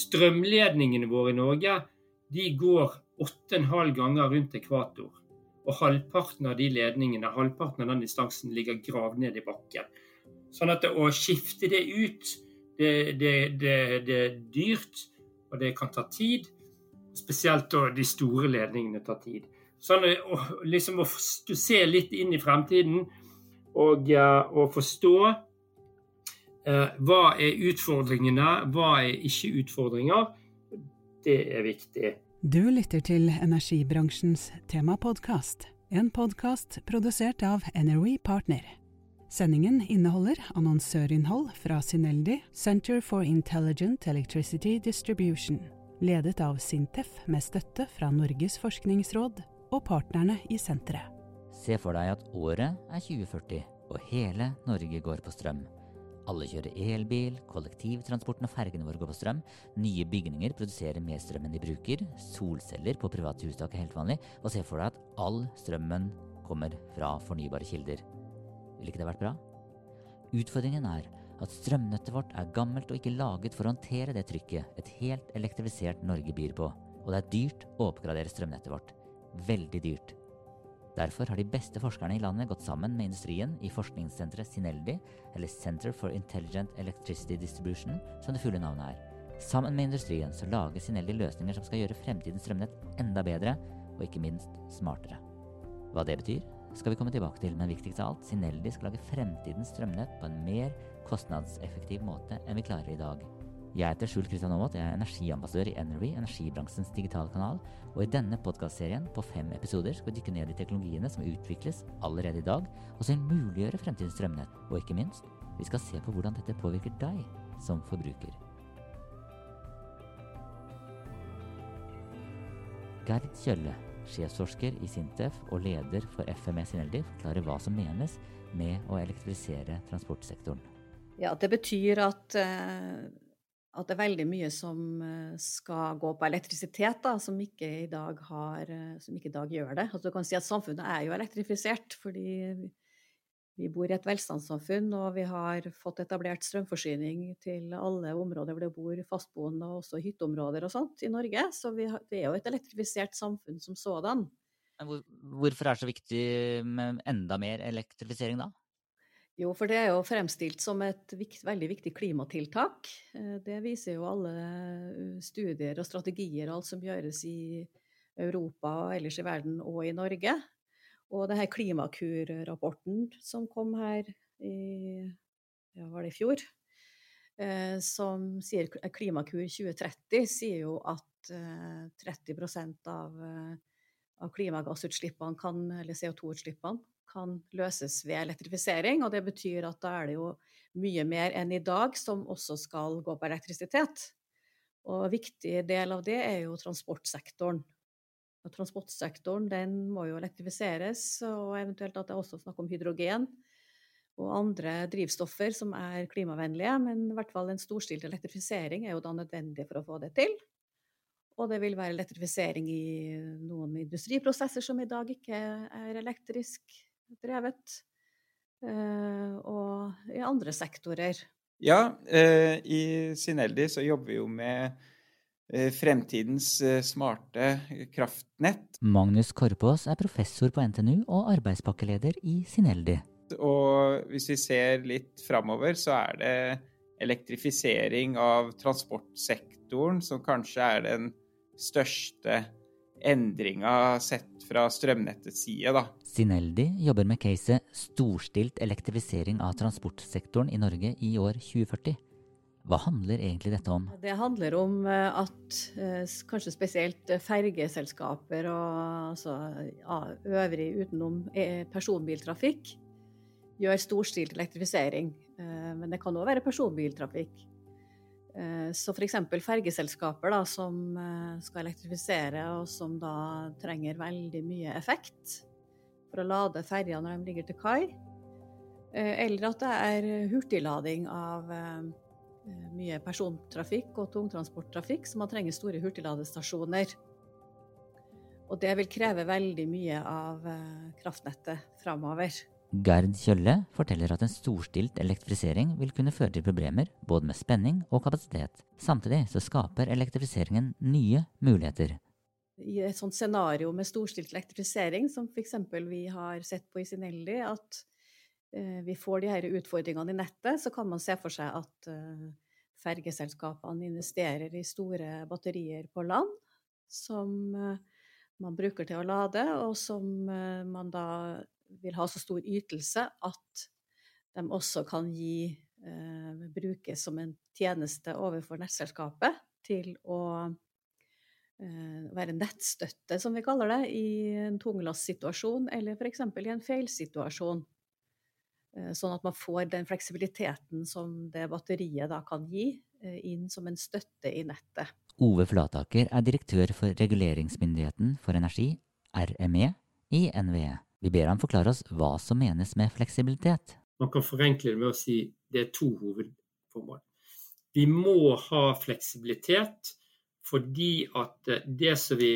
Strømledningene våre i Norge de går 8,5 ganger rundt ekvator. Og halvparten av de ledningene, halvparten av den distansen ligger gravd ned i bakken. Sånn at å skifte det ut, det, det, det, det er dyrt, og det kan ta tid. Spesielt da de store ledningene tar tid. Sånn å, liksom å se litt inn i fremtiden og, og forstå Eh, hva er utfordringene, hva er ikke utfordringer? Det er viktig. Du lytter til energibransjens temapodkast, en podkast produsert av Energy Partner. Sendingen inneholder annonsørinnhold fra Sineldi, Center for Intelligent Electricity Distribution, ledet av Sintef med støtte fra Norges forskningsråd og partnerne i senteret. Se for deg at året er 2040, og hele Norge går på strøm. Alle kjører elbil, kollektivtransporten og fergene våre går på strøm. Nye bygninger produserer mer strøm enn de bruker. Solceller på private hustak er helt vanlig. Og se for deg at all strømmen kommer fra fornybare kilder. Ville ikke det vært bra? Utfordringen er at strømnettet vårt er gammelt og ikke laget for å håndtere det trykket et helt elektrifisert Norge byr på. Og det er dyrt å oppgradere strømnettet vårt. Veldig dyrt. Derfor har de beste forskerne i landet gått sammen med industrien i forskningssenteret Sineldi, eller Center for Intelligent Electricity Distribution, som det fulle navnet er. Sammen med industrien så lager Sineldi løsninger som skal gjøre fremtidens strømnett enda bedre, og ikke minst smartere. Hva det betyr, skal vi komme tilbake til, men viktigst av alt, Sineldi skal lage fremtidens strømnett på en mer kostnadseffektiv måte enn vi klarer i dag. Jeg heter Skjul Kristian Aamodt, jeg er energiambassadør i Energy, energibransjens digitale kanal. Og i denne podkastserien på fem episoder skal vi dykke ned i teknologiene som utvikles allerede i dag, og som muliggjøre fremtidens strømnett. Og ikke minst, vi skal se på hvordan dette påvirker deg som forbruker. Gerd Kjølle, sjefsforsker i Sintef og leder for FMS Sineldi, forklarer hva som menes med å elektrifisere transportsektoren. Ja, Det betyr at eh, at det er veldig mye som eh, skal gå på elektrisitet, da, som ikke i dag, har, eh, som ikke i dag gjør det. Altså, du kan si at Samfunnet er jo elektrifisert, fordi vi bor i et velstandssamfunn, og vi har fått etablert strømforsyning til alle områder hvor det bor fastboende, og også hytteområder og sånt i Norge. Så har, det er jo et elektrifisert samfunn som sådan. Hvorfor er det så viktig med enda mer elektrifisering da? Jo, for det er jo fremstilt som et vikt, veldig viktig klimatiltak. Eh, det viser jo alle eh, studier og strategier og alt som gjøres i Europa og ellers i verden og i Norge. Og det her Klimakur-rapporten som kom her i ja, var det i fjor, eh, som sier Klimakur 2030, sier jo at 30 av, av klimagassutslippene kan, eller CO2-utslippene kan løses ved elektrifisering. Og det betyr at da er det jo mye mer enn i dag som også skal gå på elektrisitet. Og en viktig del av det er jo transportsektoren. Og transportsektoren den må jo elektrifiseres, og eventuelt at det er også snakk om hydrogen og andre drivstoffer som er klimavennlige. Men i hvert fall en storstilt elektrifisering er jo da nødvendig for å få det til. Og det vil være elektrifisering i noen industriprosesser som i dag ikke er elektrisk drevet, eh, og i andre sektorer. Ja, eh, i Sineldi så jobber vi jo med eh, fremtidens smarte kraftnett. Magnus Korpås er professor på NTNU og arbeidspakkeleder i Sineldi. Og hvis vi ser litt framover, så er det elektrifisering av transportsektoren som kanskje er den største endringa sett fra strømnettets side, da. Sineldi jobber med caset 'Storstilt elektrifisering av transportsektoren i Norge i år 2040'. Hva handler egentlig dette om? Det handler om eh, at eh, kanskje spesielt fergeselskaper og altså, øvrig utenom eh, personbiltrafikk gjør storstilt elektrifisering. Men det kan òg være personbiltrafikk. Eh, så f.eks. fergeselskaper som eh, skal elektrifisere, og som da trenger veldig mye effekt for å lade ferja når de ligger til kai. Eh, eller at det er hurtiglading av mye persontrafikk og tungtransporttrafikk, så man trenger store hurtigladestasjoner. Og det vil kreve veldig mye av kraftnettet framover. Gerd Kjølle forteller at en storstilt elektrifisering vil kunne føre til problemer både med spenning og kapasitet. Samtidig så skaper elektrifiseringen nye muligheter. I et sånt scenario med storstilt elektrifisering, som f.eks. vi har sett på i Sinelli, at eh, vi får de her utfordringene i nettet, så kan man se for seg at eh, fergeselskapene investerer i store batterier på land, som eh, man bruker til å lade, og som man da vil ha så stor ytelse at de også kan gi, eh, brukes som en tjeneste overfor nettselskapet til å eh, være nettstøtte, som vi kaller det, i en tunglastsituasjon eller f.eks. i en feilsituasjon. Eh, sånn at man får den fleksibiliteten som det batteriet da kan gi, eh, inn som en støtte i nettet. Ove Flataker er direktør for Reguleringsmyndigheten for energi, RME, i NVE. Vi ber ham forklare oss hva som menes med fleksibilitet. Man kan forenkle det med å si det er to hovedformål. Vi må ha fleksibilitet fordi at det som vi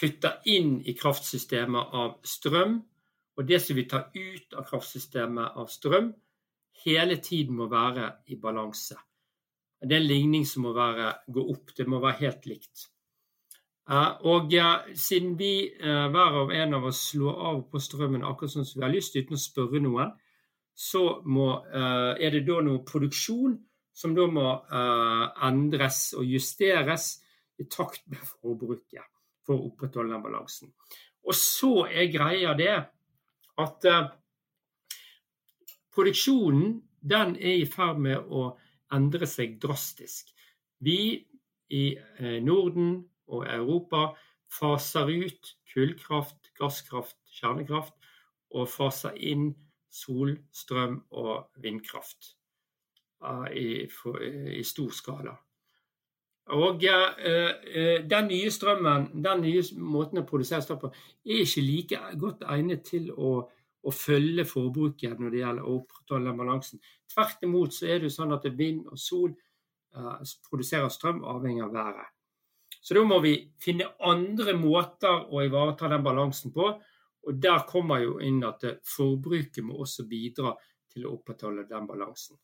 putter inn i kraftsystemet av strøm, og det som vi tar ut av kraftsystemet av strøm, hele tiden må være i balanse. Det er en ligning som må være, gå opp. Det må være helt likt. Og siden vi eh, hver av en av oss slår av på strømmen akkurat sånn som vi har lyst, uten å spørre noen, så må, eh, er det da noe produksjon som da må eh, endres og justeres i takt med forbruket for å opprettholde den balansen. Og så er greia det at produksjonen den er i ferd med å endre seg drastisk. Vi i Norden og Europa faser ut kullkraft, gasskraft, kjernekraft og faser inn sol, strøm og vindkraft uh, i, for, i, stor skala. Og uh, Den nye strømmen, den nye måten å produsere strøm på, er ikke like godt egnet til å, å følge forbruket når det gjelder å opprettholde balansen. Tvert imot så er det sånn at vind og sol eh, produserer strøm avhengig av været. Så da må vi finne andre måter å ivareta den balansen på. Og der kommer jo inn at forbruket må også bidra til å opprettholde den balansen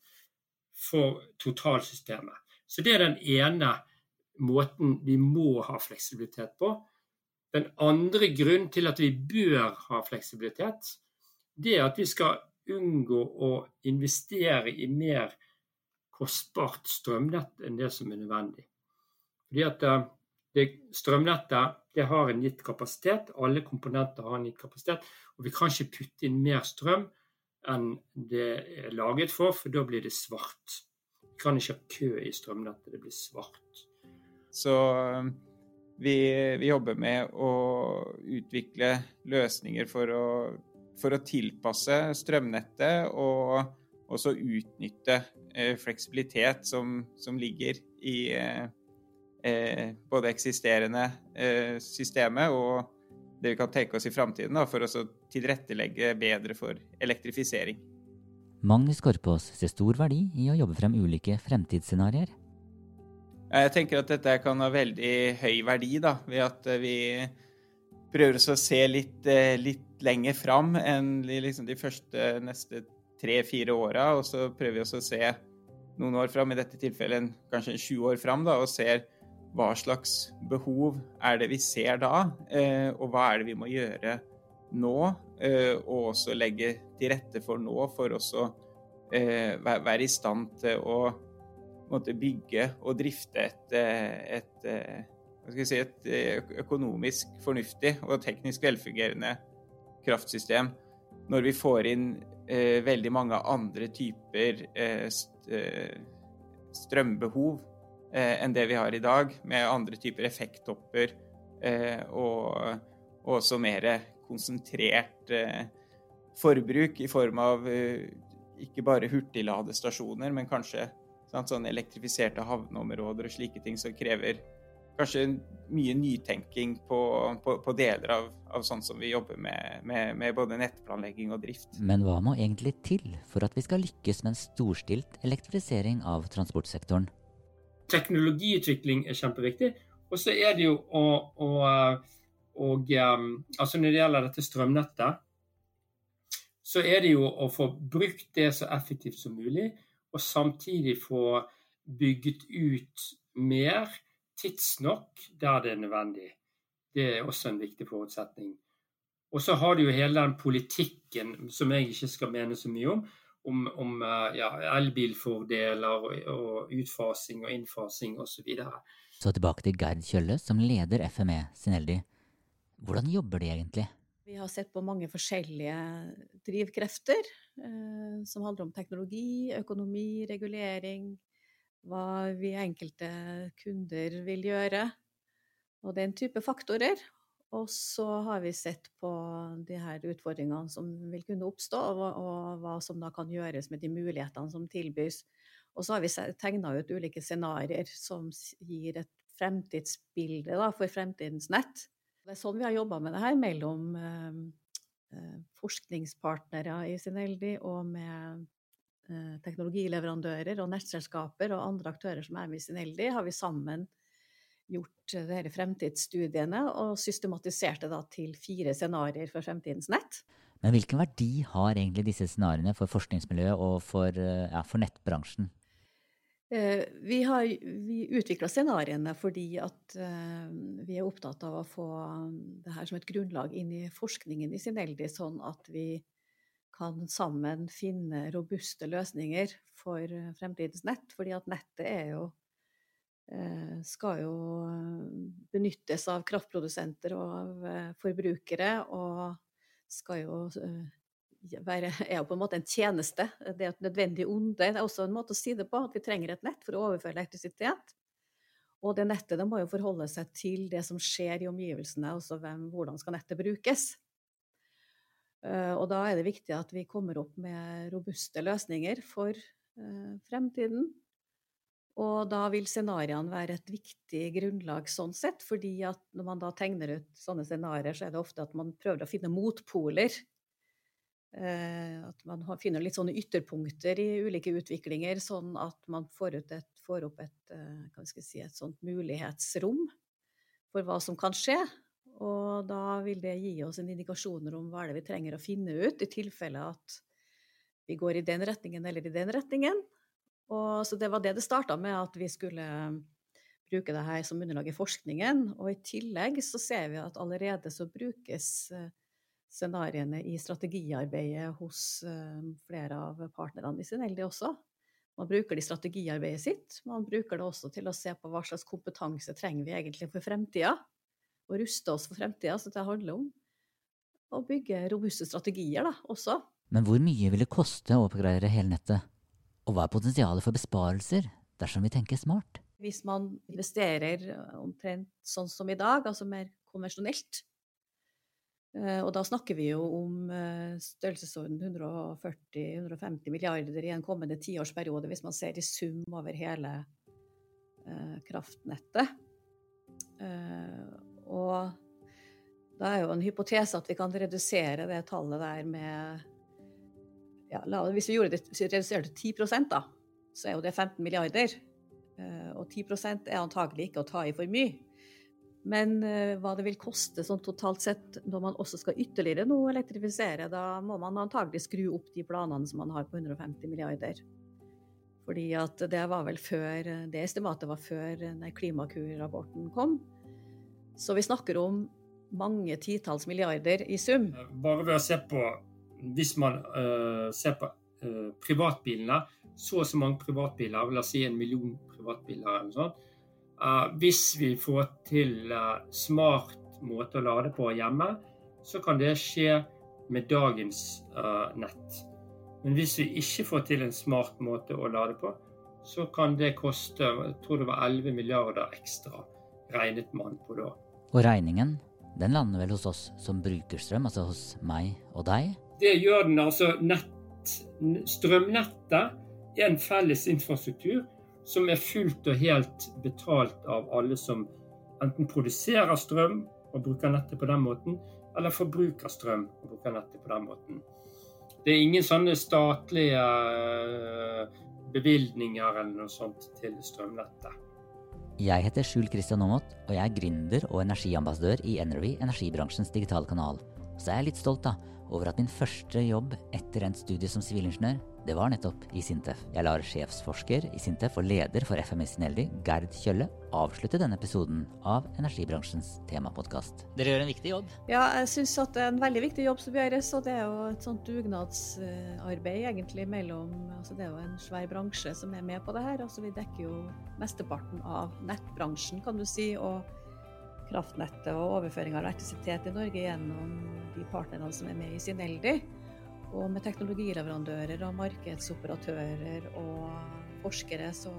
for totalsystemet. Så det er den ene måten vi må ha fleksibilitet på. Den andre grunnen til at vi bør ha fleksibilitet, det er at vi skal unngå å investere i mer kostbart strømnett enn det som er nødvendig. Fordi at eh, det, strømnettet det har en gitt kapasitet, alle komponenter har en gitt kapasitet. Og vi kan ikke putte inn mer strøm enn det er laget for, for da blir det svart. Vi kan ikke ha kø i strømnettet, det blir svart. Så um, vi, vi jobber med å utvikle løsninger for å, for å tilpasse strømnettet og også utnytte eh, fleksibilitet som, som ligger i eh, både eksisterende eh, systemet og det vi kan tenke oss i framtiden for å tilrettelegge bedre for elektrifisering. Magnus Korpås ser stor verdi i å jobbe frem ulike fremtidsscenarioer. Jeg tenker at dette kan ha veldig høy verdi, da, ved at vi prøver å se litt, eh, litt lenger fram enn liksom de første neste tre-fire åra. Og så prøver vi oss å se noen år fram, i dette tilfellet kanskje 20 år fram, da, og ser hva slags behov er det vi ser da, eh, og hva er det vi må gjøre nå, eh, og også legge til rette for nå, for også eh, være i stand til å bygge og drifte et, et, si, et økonomisk fornuftig og teknisk velfungerende kraftsystem. Når vi får inn veldig mange andre typer strømbehov eh, enn det vi har i dag, med andre typer effekttopper eh, og, og, også mer konsentrert eh, forbruk i form av eh, ikke bare hurtigladestasjoner, men kanskje sant? Sånn elektrifiserte havneområder og slike ting som krever kanskje mye nytenking på, på, på deler av, av, sånn som vi jobber med, med, med, både nettplanlegging og drift. Men hva må egentlig til for at vi skal lykkes med en storstilt elektrifisering av transportsektoren? Teknologiutvikling er kjempeviktig. Og så er det jo å, å og, um, altså Når det gjelder dette strømnettet, så er det jo å få brukt det så effektivt som mulig, og samtidig få bygget ut mer tidsnok der det er nødvendig. Det er også en viktig forutsetning. Og så har du jo hele den politikken som jeg ikke skal mene så mye om, om, om uh, ja, elbilfordeler og, og, utfasing og innfasing osv. Så, videre. så tilbake til Gerd Kjølle, som leder FME Sineldi. Hvordan jobber de egentlig? Vi har sett på mange forskjellige drivkrefter, eh, som handler om teknologi, økonomi, regulering, hva vi enkelte kunder vil gjøre, og den type faktorer. Og så har vi sett på de her utfordringene som vil kunne oppstå, og, og hva som da kan gjøres med de mulighetene som tilbys. Og så har vi tegna ut ulike scenarioer som gir et fremtidsbilde da, for fremtidens nett. Det er sånn vi har jobba med det her, mellom eh, eh forskningspartnere i Sineldi og med Eh, teknologileverandører og nettselskaper og andre aktører som er med i Sineldi, har vi sammen gjort eh, disse fremtidsstudiene og systematiserte da til fire scenarioer for fremtidens nett. Men hvilken verdi har egentlig disse scenarioene for forskningsmiljøet og for, eh, ja, for nettbransjen? Vi har vi utvikla scenarioene fordi at vi er opptatt av å få det her som et grunnlag inn i forskningen i Sineldi, sånn at vi kan sammen finne robuste løsninger for eh, fremtidens nett. Fordi at nettet er jo eh, skal jo eh, benyttes av kraftprodusenter og av forbrukere, og skal jo være, er jo på en måte en tjeneste. Det er et nødvendig onde. Det er også en måte å si det på, at vi trenger et nett for å overføre elektrisitet. Og det nettet det må jo forholde seg til det som skjer i omgivelsene, altså hvem, hvordan skal nettet brukes. Eh, og da er det viktig at vi kommer opp med robuste løsninger for eh, fremtiden. Og da vil scenarioene være et viktig grunnlag sånn sett, fordi at når man da tegner ut sånne scenarioer, så er det ofte at man prøver å finne motpoler. Eh, at man finner litt sånne ytterpunkter i ulike utviklinger, sånn at man får, et, får opp et, si, et sånt mulighetsrom for hva som kan skje. Og da vil det gi oss en indikasjoner om hva det er vi trenger å finne ut, i tilfelle at vi går i den retningen eller i den retningen. Og, så det var det det starta med, at vi skulle bruke det her som underlag i forskningen. Og i tillegg så ser vi at allerede så brukes eh, scenarioene i strategiarbeidet hos eh, flere av partnerne i Sineldi også. Man bruker det i strategiarbeidet sitt. Man bruker det også til å se på hva slags kompetanse trenger vi egentlig for fremtida og ruste oss for fremtida. Så det handler om å bygge robuste strategier da, også. Men hvor mye vil det koste å oppgradere hele nettet? Og hva er potensialet for besparelser dersom vi tenker smart? Hvis man investerer omtrent sånn som i dag, altså mer konvensjonelt, eh, og da snakker vi jo om eh, størrelsesorden 140-150 milliarder i en kommende tiårsperiode, hvis man ser i sum over hele eh, kraftnettet. Og da er jo en hypotese at vi kan redusere det tallet der med ja, Hvis vi gjorde det, reduserte til 10 da, så er jo det 15 milliarder. Eh, og 10 er antagelig ikke å ta i for mye. Men uh, hva det vil koste sånn totalt sett når man også skal ytterligere nå elektrifisere, da må man antagelig skru opp de planene som man har på 150 milliarder. Fordi at det var vel før Det estimatet var før Klimakur-rapporten kom. Så vi snakker om mange titalls milliarder i sum. Bare ved å se på Hvis man uh, ser på uh, privatbilene, så og så mange privatbiler, la oss si en million privatbiler eller sånt. Uh, hvis vi får til smart måte å lade på hjemme, så kan det skje med dagens nett. Men hvis vi ikke får til en smart måte å lade på, så kan det koste jeg tror det var 11 milliarder ekstra, regnet man på da. Og regningen, den lander vel hos oss som bruker strøm, altså hos meg og deg? Det gjør den. Altså nett, strømnettet er en felles infrastruktur, som er fullt og helt betalt av alle som enten produserer strøm og bruker nettet på den måten, eller forbruker strøm og bruker nettet på den måten. Det er ingen sånne statlige eh, bevilgninger eller noe sånt til strømnettet. Jeg heter Skjul Kristian Aamodt, og jeg er gründer og energiambassadør i Energy, energibransjens digitale kanal. Så er jeg litt stolt da, over at min første jobb etter endt studie som sivilingeniør det var nettopp i Sintef. Jeg lar sjefsforsker i Sintef og leder for FMI Sineldi, Gerd Kjølle, avslutte denne episoden av energibransjens temapodkast. Dere gjør en viktig jobb? Ja, jeg syns at det er en veldig viktig jobb som gjøres. Og det er jo et sånt dugnadsarbeid egentlig mellom altså Det er jo en svær bransje som er med på det her. Altså vi dekker jo mesteparten av nettbransjen, kan du si. og kraftnettet og overføring av elektrisitet i Norge gjennom de partnerne som er med i Sineldi. Og med teknologileverandører og markedsoperatører og forskere så,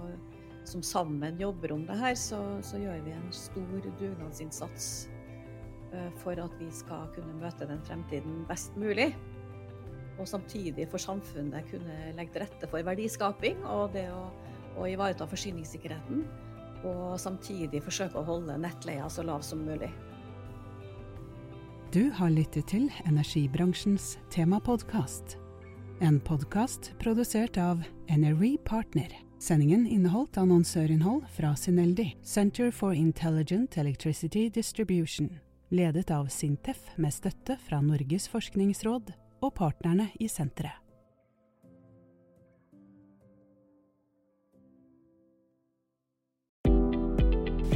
som sammen jobber om det her, så, så gjør vi en stor dugnadsinnsats uh, for at vi skal kunne møte den fremtiden best mulig. Og samtidig for samfunnet kunne legge til rette for verdiskaping og det å, å ivareta forsyningssikkerheten. Og samtidig forsøke å holde nettleia så lav som mulig. Du har lyttet til energibransjens temapodkast. En podkast produsert av NRE Partner. Sendingen inneholdt annonsørinnhold fra Sineldi, Center for Intelligent Electricity Distribution, ledet av Sintef med støtte fra Norges forskningsråd og partnerne i senteret.